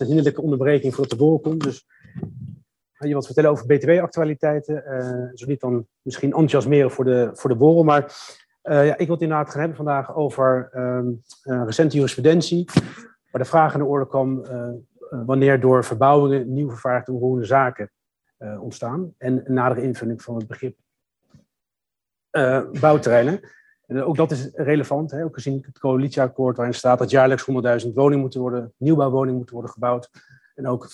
een hinderlijke onderbreking voordat de borrel komt. Dus je wat vertellen over BTW-actualiteiten. Uh, zo niet dan misschien enthousiasmeren voor de, voor de borrel. Maar uh, ja, ik wil het inderdaad gaan hebben vandaag over um, uh, recente jurisprudentie. Waar de vraag aan de orde kwam wanneer door verbouwingen nieuw vervaardigde onroerende zaken ontstaan. En een nadere invulling van het begrip bouwterreinen. En ook dat is relevant, hè, ook gezien het coalitieakkoord waarin staat dat jaarlijks 100.000 woningen moeten worden, nieuwbouwwoningen moeten worden gebouwd. En ook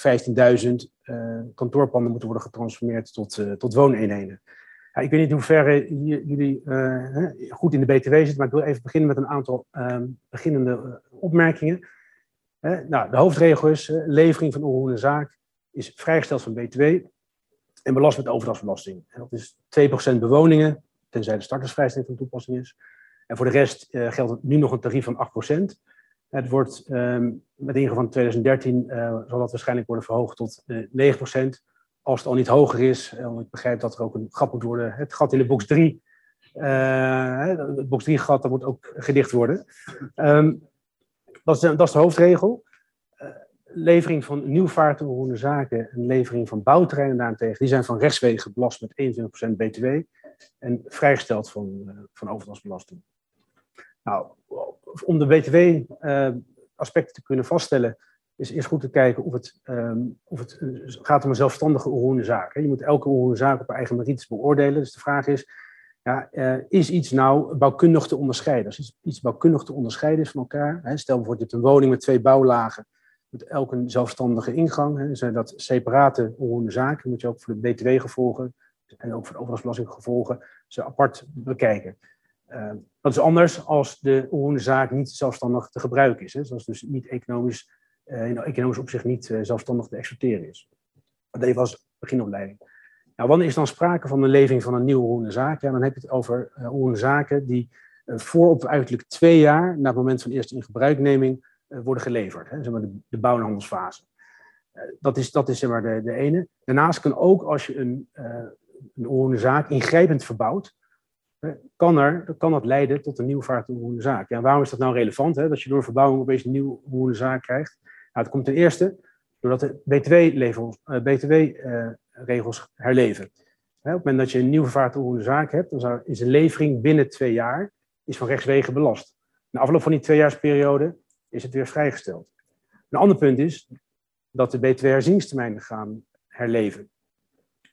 15.000 uh, kantoorpanden moeten worden getransformeerd tot, uh, tot wooneenheden. Ja, ik weet niet hoe ver hier, jullie goed in de BTW zitten, maar ik wil even beginnen met een aantal ehm, beginnende opmerkingen. nou, de hoofdregel is, levering van onroerende zaak is vrijgesteld van BTW en belast met overdrachtsbelasting. Dat is 2% bewoningen, tenzij de startersvrijstelling van toepassing is. En voor de rest geldt nu nog een tarief van 8%. Het wordt um, met ingang van 2013 uh, zal dat waarschijnlijk worden verhoogd tot uh, 9%. Als het al niet hoger is, eh, ik begrijp dat er ook een gat moet worden. Het gat in de box 3, uh, het box 3 gat, dat moet ook gedicht worden. Um, dat, is, dat is de hoofdregel. Levering van nieuwvaartberoende zaken en levering van bouwterreinen daarentegen, die zijn van rechtswege belast met 21% BTW en vrijgesteld van, van overdrachtsbelasting. Nou, om de BTW-aspecten eh, te kunnen vaststellen, is eerst goed te kijken of het, um, of het uh, gaat om een zelfstandige onroerende zaak. Je moet elke onroerende zaak op eigen merites beoordelen. Dus de vraag is, ja, is iets nou bouwkundig te onderscheiden? Als iets, iets bouwkundig te onderscheiden is van elkaar, hè, stel bijvoorbeeld je hebt een woning met twee bouwlagen, met elk een zelfstandige ingang, hè, zijn dat separate onroerende zaken, moet je ook voor de BTW-gevolgen en ook voor de overdrachtsbelastinggevolgen ze apart bekijken. Uh, dat is anders als de onroerende zaak niet zelfstandig te gebruiken is. Hè, zoals dus niet economisch, uh, in economisch opzicht niet uh, zelfstandig te exporteren is. Dat even als beginopleiding. Nou, wanneer is dan sprake van de levering van een nieuwe onroerende zaak? Ja, dan heb je het over onroerende zaken die voor op uiterlijk twee jaar na het moment van eerste ingebruikneming worden geleverd. Hè, zeg maar de, de dat is, dat is zeg maar de, de ene. Daarnaast kan ook als je een, een onroerende zaak ingrijpend verbouwt, kan, er, kan dat leiden tot een nieuwvaartberoende zaak. Ja, waarom is dat nou relevant, hè, dat je door verbouwing opeens een nieuwberoende zaak krijgt? Nou, het komt ten eerste doordat de BTW-regels BTW, uh, herleven. Hè, op het moment dat je een nieuwvaartberoende zaak hebt, dan is een levering binnen twee jaar is van rechtswegen belast. Na afloop van die tweejaarsperiode is het weer vrijgesteld. Een ander punt is dat de BTW-herzieningstermijnen gaan herleven.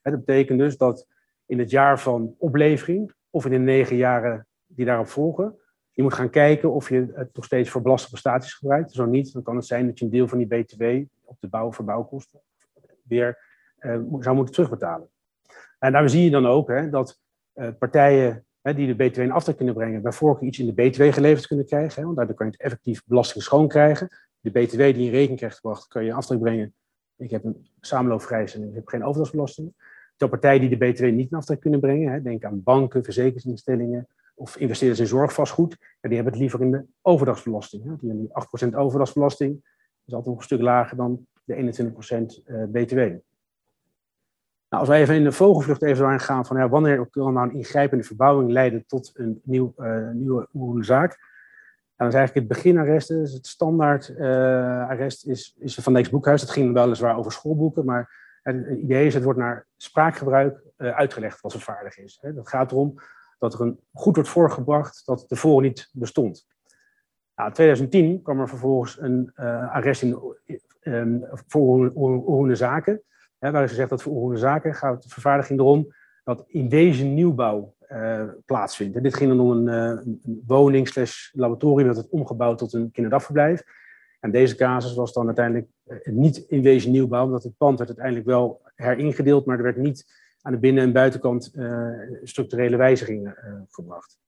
Dat betekent dus dat in het jaar van oplevering of in de negen jaren die daarop volgen. Je moet gaan kijken of je het nog steeds voor belastbare prestaties gebruikt. Zo niet, dan kan het zijn dat je een deel van die BTW op de bouw- verbouwkosten weer uh, zou moeten terugbetalen. En daar zie je dan ook hè, dat uh, partijen hè, die de BTW in aftrek kunnen brengen, bij voorkeur iets in de BTW geleverd kunnen krijgen. Hè, want daardoor kan je het effectief belasting schoon krijgen. De BTW die in rekening krijgt gebracht, kan je in aftrek brengen. Ik heb een samenloopvrijstelling, ik heb geen overdrachtsbelasting de partijen die de BTW niet in aftrek kunnen brengen, hè, denk aan banken, verzekeringsinstellingen of investeerders in zorgvastgoed, ja, die hebben het liever in de overdagsbelasting. Hè. Die hebben 8% overdagsbelasting, dat is altijd nog een stuk lager dan de 21% uh, BTW. Nou, als we even in de vogelvlucht even aan gaan van ja, wanneer kan nou een ingrijpende verbouwing leiden tot een nieuw, uh, nieuwe zaak, dan is eigenlijk het beginarrest, dus het standaard uh, arrest is, is van Next Boekhuis. Dat ging weliswaar over schoolboeken, maar het idee is, het wordt naar spraakgebruik uh, uitgelegd wat vervaardig is. Dat gaat erom dat er een goed wordt voorgebracht dat tevoren niet bestond. Nou, in 2010 kwam er vervolgens een uh, arrest in, um, voor zaken. Hè, waarin ze zegt dat voor zaken gaat de vervaardiging erom dat in deze nieuwbouw uh, plaatsvindt. En dit ging dan om een, een woning slash laboratorium dat het omgebouwd tot een kinderdagverblijf. En deze casus was dan uiteindelijk eh, niet in wezen nieuwbouw, omdat het pand werd uiteindelijk wel heringedeeld, maar er werd niet aan de binnen- en buitenkant uh, structurele wijzigingen gebracht.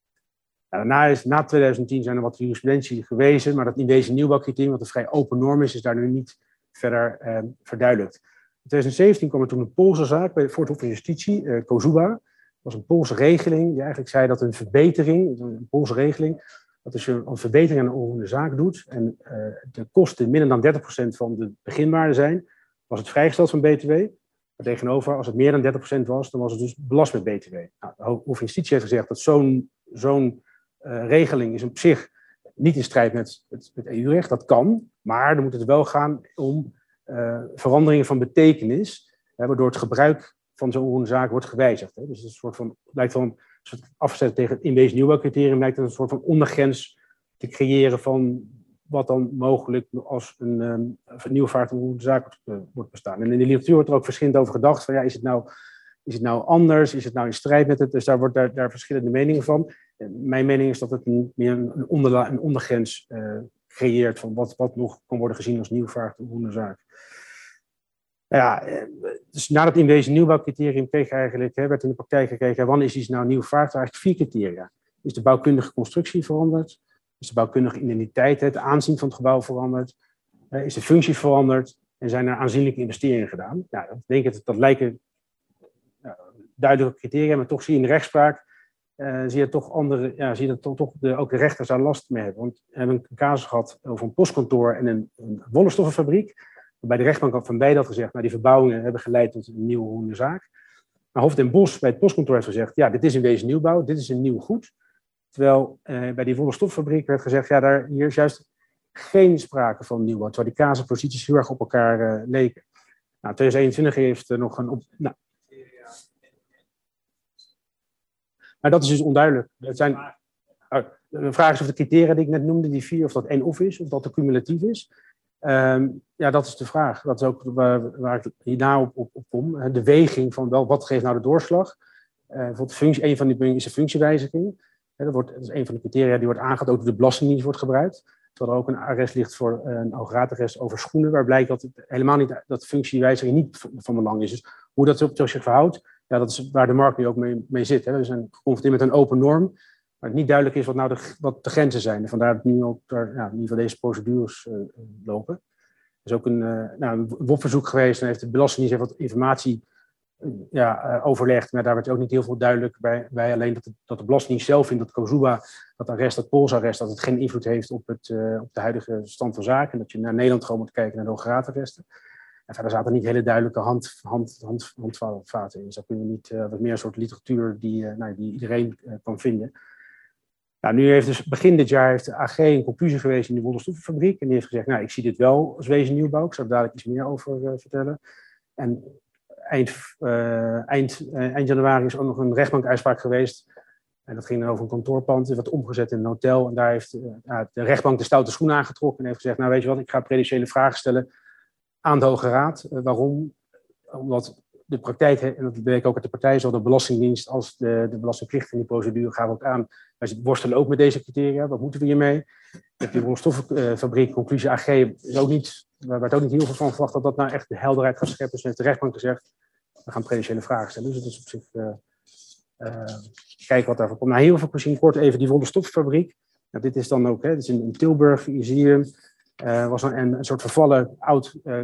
Nou, daarna is, na 2010 zijn er wat jurisprudentie gewezen, maar dat in wezen nieuwbouwcriterium, wat een vrij open norm is, is daar nu niet verder uh, verduidelijkt. In 2017 kwam er toen een Poolse zaak bij het Hof van Justitie, uh, Kozuba. Dat was een Poolse regeling die eigenlijk zei dat een verbetering, een Poolse regeling, dat als je een verbetering aan een onroerende zaak doet en uh, de kosten minder dan 30% van de beginwaarde zijn, was het vrijgesteld van BTW. Maar tegenover, als het meer dan 30% was, dan was het dus belast met BTW. Nou, de van Justitie heeft gezegd dat zo'n zo'n uh, regeling is op zich niet in strijd met het, het EU-recht. Dat kan, maar dan moet het wel gaan om veranderingen van betekenis, waardoor het gebruik van zo'n zaak wordt gewijzigd. Hè. Dus een soort van, lijkt van, afgezet tegen het inwezen nieuwbouwcriterium, lijkt het een soort van ondergrens te creëren van wat dan mogelijk als een, um, een nieuwe vaart een zaak wordt bestaan. En in de literatuur wordt er ook verschillend over gedacht, van ja, is het nou is het nou anders? Is het nou in strijd met het? Dus daar wordt daar, daar verschillende meningen van. Mijn mening is dat het meer een, onderla, een ondergrens uh, creëert van wat, wat nog kan worden gezien als nieuwvaart of zaak. Nou ja, eh, dus nadat in deze nieuwbouwcriterium kreeg eigenlijk, hè, werd in de praktijk gekeken, wanneer is iets nou nieuwvaart? Eigenlijk vier criteria. Is de bouwkundige constructie veranderd? Is de bouwkundige identiteit, het aanzien van het gebouw veranderd? Is de functie veranderd? En zijn er aanzienlijke investeringen gedaan? Nou, dat, denk ik, dat lijken duidelijke criteria, maar toch zie je in de rechtspraak, uh, zie je toch andere, ja, zie je dat toch, ook de rechters daar last mee hebben. Want we hebben een casus gehad over een postkantoor en een, een wollenstoffenfabriek, waarbij de rechtbank van beide had gezegd, nou die verbouwingen hebben geleid tot een nieuwe zaak. Maar Hoofd en Bos bij het postkantoor heeft gezegd, ja, dit is in wezen nieuwbouw, dit is een nieuw goed. Terwijl uh, bij die wollenstoffabriek werd gezegd, ja, daar, hier is juist geen sprake van nieuwbouw, terwijl die casusposities heel erg op elkaar uh, leken. Nou, 2021 heeft er nog een, op, nou, Maar dat is dus onduidelijk. Het zijn, oh, de vraag is of de criteria die ik net noemde, die vier, of dat één of is, of dat er cumulatief is. Um, ja, dat is de vraag. Dat is ook waar, ik hierna op, op, kom. De weging van wel, wat geeft nou de doorslag? Bijvoorbeeld functie, een van die dingen is de functiewijziging. dat, wordt, dat is een van de criteria die wordt aangehaald, ook de belastingdienst wordt gebruikt. Terwijl er ook een arrest ligt voor een ooggraadarrest over schoenen, waar blijkt dat het helemaal niet, dat functiewijziging niet van belang is. Dus hoe dat zich verhoudt, ja, dat is waar de markt nu ook mee, mee zit. Hè. We zijn geconfronteerd met een open norm, maar het niet duidelijk is wat nou de, wat de grenzen zijn. Vandaar dat nu ook daar, in ieder geval deze procedures uh, lopen. Er is ook een, uh, nou, een geweest en heeft de Belastingdienst wat informatie ja, overlegd. Maar daar werd ook niet heel veel duidelijk bij. bij alleen dat, dat de Belastingdienst zelf vindt dat Kozuba, dat arrest, dat polsarrest, dat het geen invloed heeft op, het, op de huidige stand van zaken. En dat je naar Nederland gewoon moet kijken naar de hoge arresten. En verder zaten niet hele duidelijke hand, hand, hand, handvaten in. Dus dat kun je niet, wat meer een soort literatuur die, nou, die iedereen kan vinden. Nou, nu heeft dus begin dit jaar heeft de AG een conclusie geweest in de Wolderstoffenfabriek. En die heeft gezegd, nou, ik zie dit wel als wezen nieuwbouw. Ik zal er dadelijk iets meer over vertellen. En eind, eind, eind januari is ook nog een rechtbankuitspraak geweest. En dat ging dan over een kantoorpand, dat werd omgezet in een hotel. En daar heeft de rechtbank de stoute schoen aangetrokken en heeft gezegd, nou weet je wat, ik ga prediciële vragen stellen aan de Hoge Raad. Eh, waarom? Omdat de praktijk, en dat ik ook uit de partij, zowel de Belastingdienst als de, de Belastingplicht in die procedure gaan ook aan. Wij worstelen ook met deze criteria. Wat moeten we hiermee? De grondstoffenfabriek, conclusie AG, is ook niet, waar werd ook niet heel veel van verwacht dat dat nou echt de helderheid gaat scheppen. Dus heeft de rechtbank gezegd, we gaan prediciële vragen stellen. Dus het is op zich, uh, uh, kijken wat daarvoor komt. Nou, heel veel gezien kort even die wollenstoffabriek. Nou, dit is dan ook, hè, dit is in, Tilburg, hier zie je uh, was een, een, soort vervallen oud uh,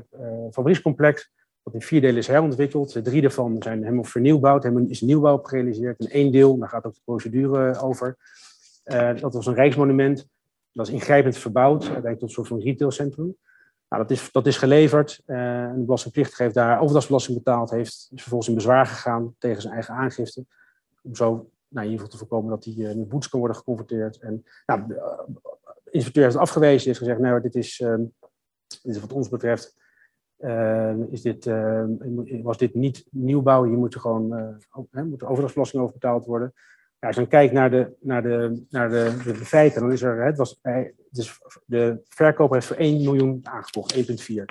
fabriekscomplex. Dat in vier delen is herontwikkeld. De drie daarvan zijn helemaal vernieuwbouwd. Helemaal is nieuwbouw gerealiseerd. En één deel, daar gaat ook de procedure over. dat was een rijksmonument. Dat is ingrijpend verbouwd. Uiteindelijk tot een soort van retailcentrum. Nou, dat, is, dat is geleverd. en de belastingplichtige heeft daar overdagsbelasting betaald. Heeft, is vervolgens in bezwaar gegaan tegen zijn eigen aangifte. Om zo nou, in ieder geval te voorkomen dat hij met boetes kan worden geconfronteerd. En nou, inspecteur heeft afgewezen, heeft gezegd, nou, dit is, uh, dit is wat ons betreft, uh, is dit, uh, was dit niet nieuwbouw, hier moet er gewoon uh, moet over betaald worden. Ja, als je dan kijkt naar de, naar de, naar de, de, feiten, dan is er, het was, dus de verkoper heeft voor 1 miljoen aangekocht, 1,4. Hij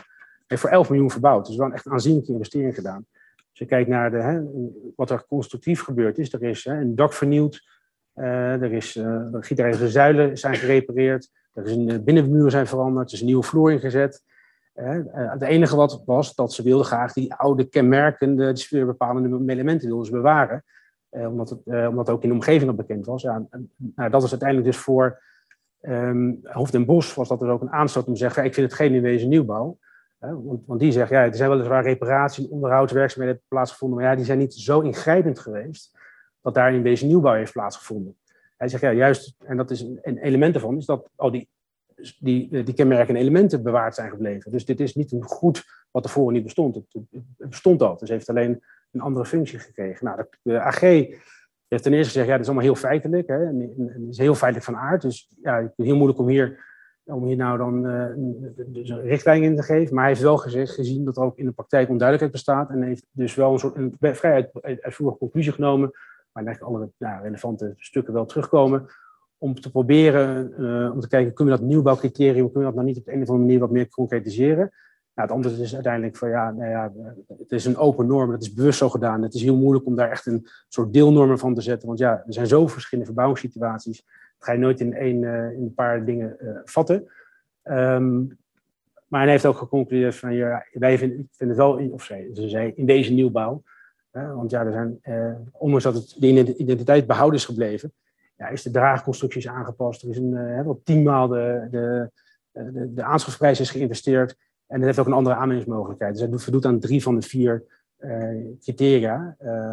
heeft voor 11 miljoen verbouwd, dus wel een echt aanzienlijke investering gedaan. Als je kijkt naar de, wat er constructief gebeurd is, er is een dak vernieuwd, uh, er is, uh, de zuilen zijn gerepareerd. Er is een zijn veranderd. Er is een nieuwe vloer ingezet. Uh, het enige wat was dat ze wilden graag die oude kenmerkende, die sfeerbepalende elementen wilden ze bewaren. omdat, het, omdat ook in de omgeving bekend was. Ja, nou, dat is uiteindelijk dus voor um, Hoofd en Bos was dat dus ook een aanstoot om te zeggen, ik vind het geen in wezen nieuwbouw. Want, want, die zeggen, ja, er zijn weliswaar reparatie- en onderhoudswerkzaamheden plaatsgevonden, maar ja, die zijn niet zo ingrijpend geweest dat daar in deze nieuwbouw heeft plaatsgevonden. Hij zegt ja, juist, en dat is een element ervan, is dat al die, die, die kenmerken en elementen bewaard zijn gebleven. Dus dit is niet een goed wat ervoor niet bestond. Het, bestond al, dus heeft alleen een andere functie gekregen. Nou, de, AG heeft ten eerste gezegd, ja, dat is allemaal heel feitelijk. Hè, en, is heel feitelijk van aard. Dus ja, het heel moeilijk om hier om hier nou dan dus een richtlijn in te geven. Maar hij heeft wel gezegd, gezien dat er ook in de praktijk onduidelijkheid bestaat. En heeft dus wel een soort een vrij uitvoerige conclusie genomen. Maar eigenlijk alle ja, relevante stukken wel terugkomen. Om te proberen, om te kijken, kunnen we dat nieuwbouwcriterium, kunnen we dat nou niet op de een of andere manier wat meer concretiseren? Nou, het antwoord is uiteindelijk van ja, nou ja, het is een open norm, dat is bewust zo gedaan. Het is heel moeilijk om daar echt een soort deelnormen van te zetten. Want ja, er zijn zo verschillende verbouwingssituaties. Dat ga je nooit in, één, uh, in een paar dingen uh, vatten. Um, maar hij heeft ook geconcludeerd van ja, wij vinden, het wel, of ze zei, in deze nieuwbouw. Uh, want ja, er zijn, ondanks dat het, de identiteit behouden is gebleven, ja, is de draagconstructies aangepast. Er is een, wat tienmaal de, de, de, de aanschafprijs is geïnvesteerd. En het heeft ook een andere aanwendingmogelijkheid. Dus het voldoet aan drie van de vier uh, criteria. Uh,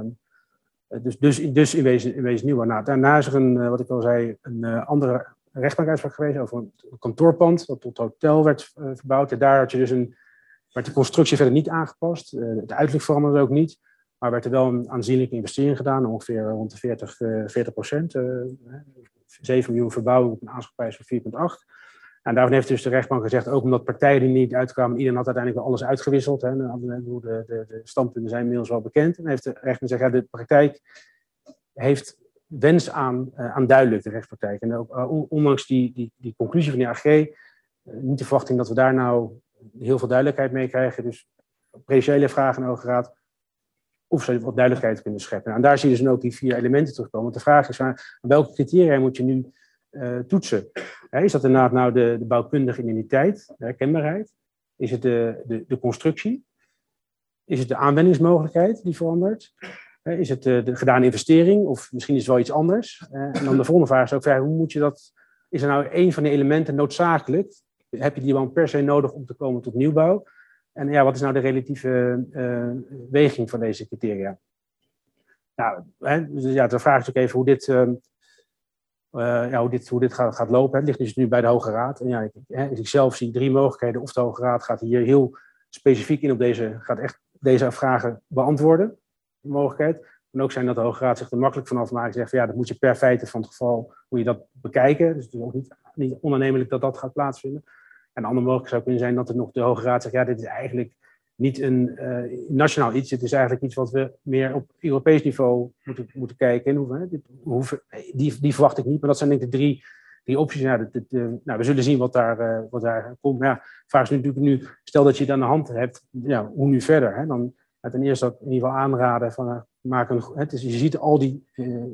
dus, dus, dus in wezen, in wezen nieuw. Nou, daarna is er een, uh, wat ik al zei, een uh, andere rechtbankuitspraak geweest over een kantoorpand dat tot hotel werd verbouwd. En daar had je dus een, werd de constructie verder niet aangepast. het uiterlijk veranderde ook niet. Maar werd er wel een aanzienlijke investering gedaan, ongeveer rond de 40, 40 procent. 7 miljoen verbouwing op een aanschafprijs van 4,8. En daarvan heeft dus de rechtbank gezegd, ook omdat partijen die niet uitkwamen, iedereen had uiteindelijk wel alles uitgewisseld. Hè, de, de, de standpunten zijn inmiddels wel bekend. En heeft de rechter gezegd, ja, de praktijk heeft wens aan, uh, aan duidelijk, de rechtspraktijk. En ook, ondanks die, die, die conclusie van de AG, niet de verwachting dat we daar nou heel veel duidelijkheid mee krijgen. Dus precieuze vragen de Hoge Raad, of ze wat duidelijkheid kunnen scheppen. Nou, en daar zie je dus ook die vier elementen terugkomen. Want de vraag is, welke criteria moet je nu uh, toetsen. is dat inderdaad nou de, de bouwkundige identiteit, de herkenbaarheid? Is het de, de, de constructie? Is het de aanwendingsmogelijkheid die verandert? is het de, de gedane investering? Of misschien is het wel iets anders? en dan de volgende vraag is ook, hoe moet je dat... Is er nou een van de elementen noodzakelijk? Heb je die dan per se nodig om te komen tot nieuwbouw? En ja, wat is nou de relatieve uh, weging van deze criteria? Nou, hè, dus ja, de vraag is ook even hoe dit uh, uh, ja, hoe dit, hoe dit gaat, lopen. Het ligt dus nu bij de Hoge Raad. En ja, ik, hè, ik zelf zie drie mogelijkheden. Of de Hoge Raad gaat hier heel specifiek in op deze, gaat echt deze vragen beantwoorden. De mogelijkheid. Kan ook zijn dat de Hoge Raad zich er makkelijk vanaf maakt. En zegt van ja, dat moet je per feite van het geval, moet je dat bekijken. Dus het is ook niet, niet onaannemelijk dat dat gaat plaatsvinden. En een andere mogelijkheid zou kunnen zijn dat het nog de Hoge Raad zegt, ja, dit is eigenlijk niet een uh, nationaal iets. Het is eigenlijk iets wat we meer op Europees niveau moeten, moeten kijken. hoe, die, die verwacht ik niet, maar dat zijn denk ik de drie, drie opties. Nou, we zullen zien wat daar, uh, wat daar komt. Maar ja, vraag is natuurlijk nu, stel dat je het aan de hand hebt, ja, hoe nu verder? Hè? Dan ten eerste dat in ieder geval aanraden van maak een, het is, je ziet al die,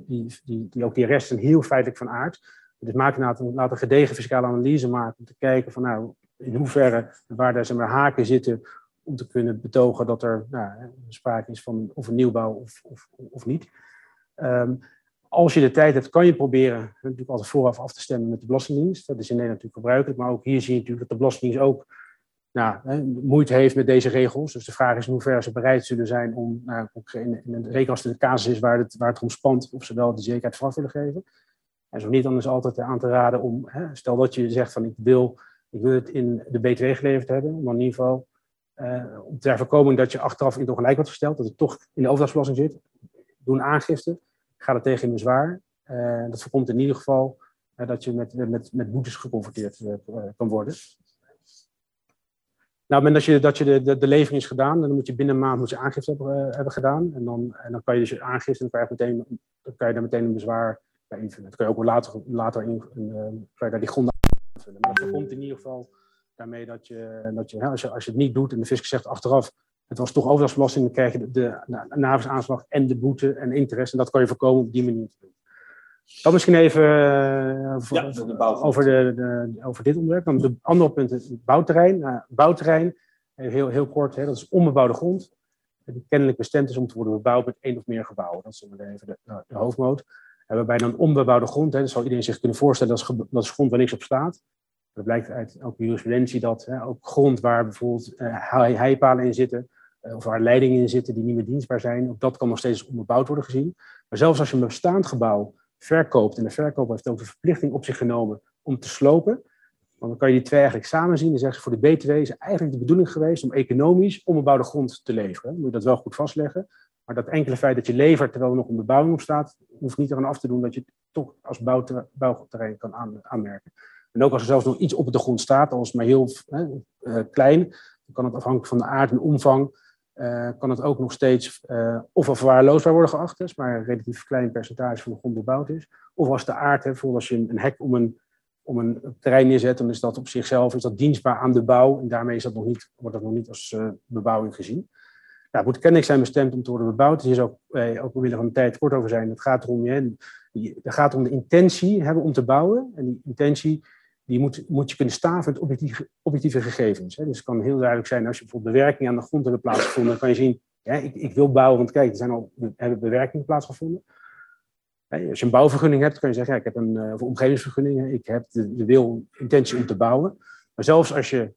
die, die, die, ook die resten heel feitelijk van aard. Dus maak laat een, gedegen fiscale analyse maken om te kijken van nou, in hoeverre, waar daar zeg maar, haken zitten om te kunnen betogen dat er nou, sprake is van of een nieuwbouw of, of, of niet. Um, als je de tijd hebt, kan je proberen natuurlijk altijd vooraf af te stemmen met de Belastingdienst. Dat is in Nederland natuurlijk gebruikelijk, maar ook hier zie je natuurlijk dat de Belastingdienst ook nou, moeite heeft met deze regels. Dus de vraag is in hoeverre ze bereid zullen zijn om, nou, in, in zeker als het een casus is waar het, waar het om spant, of ze wel de zekerheid van willen geven. En zo niet, dan is altijd aan te raden om, hè, stel dat je zegt van ik wil, ik wil het in de BTW geleverd hebben, dan in ieder geval uh, om ter voorkoming dat je achteraf in het ongelijk wordt gesteld, dat het toch in de overdrachtsbelasting zit. Doe een aangifte, ga er tegen in bezwaar. Uh, dat voorkomt in ieder geval dat je met, met, met boetes geconfronteerd kan worden. Nou, op het je, dat je de, de, levering is gedaan, dan moet je binnen een maand moet je aangifte hebben, hebben gedaan. En dan, en dan kan je dus je aangifte, dan kan je, meteen, dan kan je daar meteen een bezwaar bij invullen. Dan kan je ook later, later in, daar die gronden invullen. Maar dat voorkomt in ieder geval daarmee dat je, dat je, als, je als je het niet doet en de fiscus zegt achteraf, het was toch overdrachtsbelasting, dan krijg je de, de, de en de boete en interesse. En dat kan je voorkomen op die manier te doen. Dan misschien even uh, ja, de over, de, de, over dit onderwerp. Dan de andere punten, het bouwterrein. Nou, bouwterrein, heel, heel kort, hè, dat is onbebouwde grond. Die kennelijk bestemd is om te worden bebouwd met één of meer gebouwen. Dat is even de, de hoofdmoot. Waarbij dan onbebouwde grond, dat zou iedereen zich kunnen voorstellen, dat is, grond waar niks op staat. Dat blijkt uit ook jurisprudentie dat hè, ook grond waar bijvoorbeeld uh, heipalen in zitten, uh, of waar leidingen in zitten die niet meer dienstbaar zijn, ook dat kan nog steeds onbebouwd worden gezien. Maar zelfs als je een bestaand gebouw verkoopt, en de verkoper heeft ook de verplichting op zich genomen om te slopen, dan kan je die twee eigenlijk samen zien. Dan zeggen ze voor de BTW is eigenlijk de bedoeling geweest om economisch onbebouwde grond te leveren. Moet je dat wel goed vastleggen. Maar dat enkele feit dat je levert terwijl er nog een bebouwing op staat, hoeft niet eraan af te doen dat je het toch als bouwterrein kan aanmerken. En ook als er zelfs nog iets op de grond staat, al is maar heel klein, dan kan het afhankelijk van de aard en omvang, kan het ook nog steeds ofwel verwaarloosbaar worden geacht, is maar een relatief klein percentage van de grond bebouwd is. Of als de aard, bijvoorbeeld als je een, hek om een om een terrein neerzet, dan is dat op zichzelf is dat dienstbaar aan de bouw. En daarmee is dat nog niet, wordt dat nog niet als uh, bebouwing gezien. Nou, het moet kennelijk zijn bestemd om te worden bebouwd. Dus is ook, eh, ook omwille van de tijd kort over zijn. Het gaat erom, je, het gaat om de intentie hebben om te bouwen. En die intentie die moet, moet je kunnen staven met objectieve, objectieve gegevens. Hè. Dus het kan heel duidelijk zijn, als je bijvoorbeeld bewerking aan de grond hebt plaatsgevonden, dan kan je zien, ja, ik, ik wil bouwen, want kijk, er zijn al hebben bewerkingen plaatsgevonden. Als je een bouwvergunning hebt, kan je zeggen, ja, ik heb een uh, omgevingsvergunning, ik heb de, de wil, intentie om te bouwen. Maar zelfs als je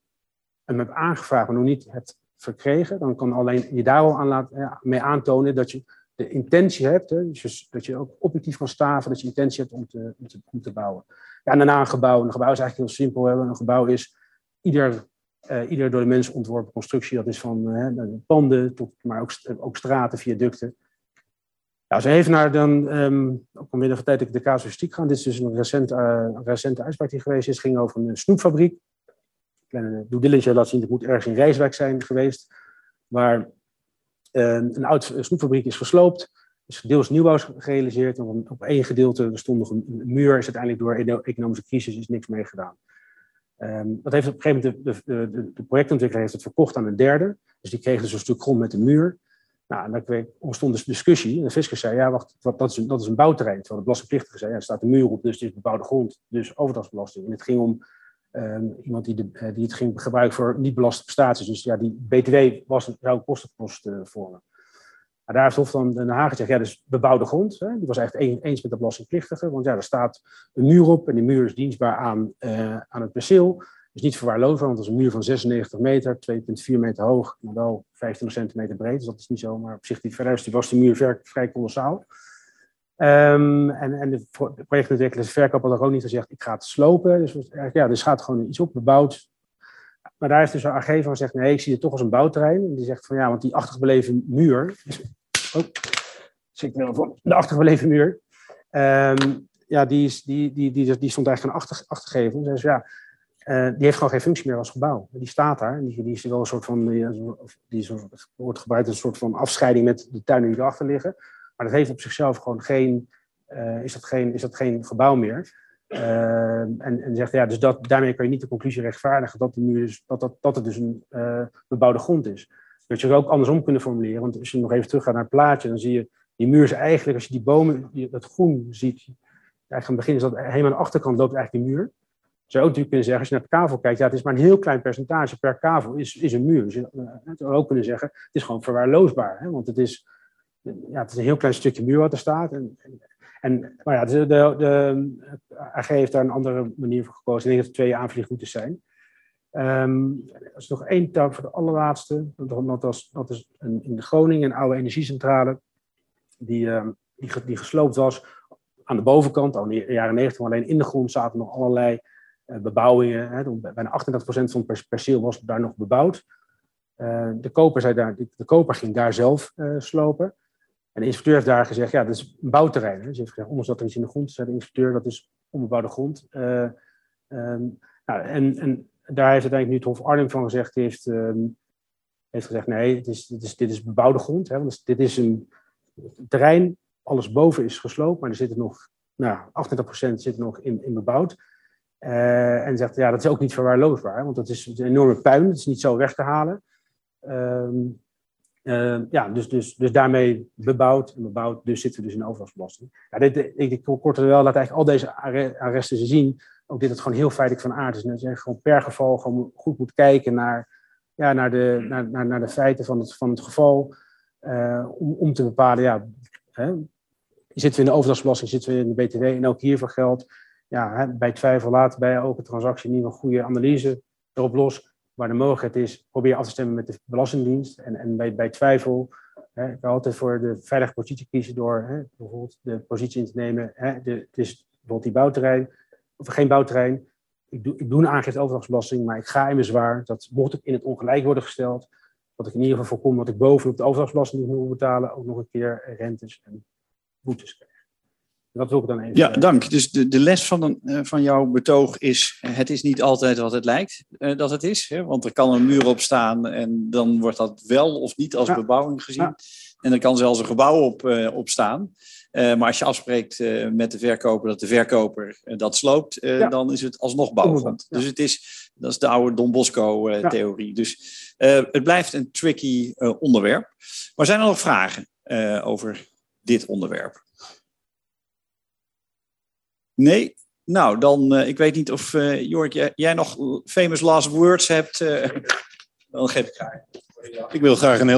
hem hebt aangevraagd, maar nog niet hebt verkregen, dan kan alleen je daar al aan laten, ja, mee aantonen dat je de intentie hebt, hè, dus dat je ook objectief kan staven, dat je intentie hebt om te, om te, bouwen. Ja, en daarna een gebouw. Een gebouw is eigenlijk heel simpel. Hè. Een gebouw is ieder, uh, ieder door de mens ontworpen constructie. Dat is van uh, panden tot, maar ook, ook straten, viaducten. Ja, als even naar dan, omwille van tijd ik de casuïstiek gaan. Dit is dus een recent, uh, recente uitspraak die geweest is. Het ging over een snoepfabriek. Kleine due diligence laat zien, het moet ergens in Rijswijk zijn geweest. Waar uh, een oud snoepfabriek is gesloopt. is deels nieuwbouw gerealiseerd. En op één gedeelte stond nog een, muur. Is uiteindelijk door economische crisis is niks mee gedaan. Um, dat heeft op een gegeven moment de, de, de, de projectontwikkelaar heeft het verkocht aan een derde. Dus die kreeg dus een stuk grond met een muur. Nou, en dan ontstond dus discussie. En de fiscus zei, ja, wacht, dat is een, dat is een bouwterrein. Terwijl de belastingplichtige zei, ja, er staat een muur op, dus het is bebouwde grond. Dus overdrachtsbelasting. En het ging om um, iemand die, eh, die het ging gebruiken voor niet belaste prestaties. Dus ja, die BTW was, zou een kostenpost uh, vormen. Maar daar heeft Hof dan Den Haag gezegd, ja, dus bebouwde grond. Hè, die was echt eens met de belastingplichtige. Want ja, er staat een muur op en die muur is dienstbaar aan, uh, aan het perceel is niet verwaarloosbaar, want dat is een muur van 96 meter, 2,4 meter hoog, maar wel 25 centimeter breed. Dus dat is niet zo, maar op zich die verhuis, die was die muur vrij kolossaal. Um, en, en de projectontwikkelaar, de verkoper had ook niet gezegd, ik ga het slopen. Dus ja, dus gaat gewoon iets op, bebouwd. Maar daar is dus een AG van gezegd, nee, ik zie het toch als een bouwterrein. En die zegt van ja, want die achtergebleven muur, oh, zit wel van, de achtergebleven muur, um, ja, die, is, die, die, die, die, stond eigenlijk een achter. Dus ja, uh, die heeft gewoon geen functie meer als gebouw. Die staat daar. Die, die is wel een soort van. Die, die wordt gebruikt als een soort van afscheiding met de tuinen die erachter liggen. Maar dat heeft op zichzelf gewoon geen. Uh, is, dat geen is dat geen gebouw meer. Uh, en, en zegt ja, dus dat, daarmee kan je niet de conclusie rechtvaardigen dat, nu dus, dat, dat, dat het dus een bebouwde grond is. Dat je het ook andersom kunnen formuleren. Want als je nog even teruggaat naar het plaatje, dan zie je die muur is eigenlijk, als je die bomen, dat groen ziet, eigenlijk aan het begin is dat helemaal aan de achterkant loopt eigenlijk die muur zou ook natuurlijk kunnen zeggen, als je naar de kavel kijkt, ja, het is maar een heel klein percentage per kavel is, is een muur. Dus je eh, zou ook kunnen zeggen, het is gewoon verwaarloosbaar. Hè? Want het is, ja, het is een heel klein stukje muur wat er staat. En, en, maar ja, de, de, de AG heeft daar een andere manier voor gekozen. Ik denk dat er twee aanvliegroutes zijn. Um, er is nog één tak voor de allerlaatste. Dat, was, dat is in Groningen een oude energiecentrale. Die, um, die, die gesloopt was aan de bovenkant, al in de jaren 90, maar alleen in de grond zaten nog allerlei eh, bebouwingen. Hè, bijna 38% van het perceel was daar nog bebouwd. Eh, de, koper zei daar, de, koper ging daar zelf eh, slopen. En de inspecteur heeft daar gezegd, ja, dat is een bouwterrein. Dus heeft gezegd, ondanks dat er iets in de grond zei de inspecteur, dat is onbebouwde grond. Uh, um, nou, en, en daar heeft uiteindelijk nu het Hof Arnhem van gezegd, heeft, um, heeft gezegd, nee, het is, dit, is, dit is bebouwde grond. Hè, want dit is een terrein, alles boven is gesloopt, maar er zitten nog, nou, 28% zit nog in, in bebouwd. Uh, en zegt, ja, dat is ook niet verwaarloosbaar, want dat is een enorme puin, het is niet zo weg te halen. Um, uh, ja, dus, dus, dus daarmee bebouwd en bebouwd, dus zitten we dus in overdrachtsbelasting. Ja, dit, ik, ik kort wel laat eigenlijk al deze arresten zien, ook dit het gewoon heel feitelijk van aard is. En dat je gewoon per geval gewoon goed moet kijken naar, ja, naar, de, naar, naar, de feiten van het, van het geval, uh, om, om te bepalen, ja, hè, zitten we in de overdrachtsbelasting, zitten we in de BTW en ook hiervoor geldt ja, bij twijfel laat bij elke transactie niet een goede analyse erop los. Waar de mogelijkheid is, probeer af te stemmen met de Belastingdienst. En, en bij, bij twijfel, hè, ik altijd voor de veilige positie kiezen door hè, bijvoorbeeld de positie in te nemen. Hè, de, het is bijvoorbeeld die bouwterrein, of geen bouwterrein. Ik doe, ik doe een aangifte overdrachtsbelasting, maar ik ga in bezwaar dat mocht ik in het ongelijk worden gesteld, dat ik in ieder geval voorkom dat ik bovenop de overdrachtsbelasting moet betalen, ook nog een keer rentes en boetes krijg. Dat wil ik dan even. Ja, dank. Dus de, de les van, een, uh, van jouw betoog is: het is niet altijd wat het lijkt uh, dat het is. Hè? Want er kan een muur op staan en dan wordt dat wel of niet als ja. bebouwing gezien. Ja. En er kan zelfs een gebouw op, uh, op staan. maar als je afspreekt met de verkoper dat de verkoper dat sloopt, ja. dan is het alsnog bouwgrond. Dus het is, dat is de oude Don Bosco-theorie. Dus het blijft een tricky onderwerp. Maar zijn er nog vragen over dit onderwerp? Nee? Nou, dan, uh, ik weet niet of, uh, Jork, jij, jij, nog famous last words hebt. Uh, dan geef ik graag. Ik wil graag een heel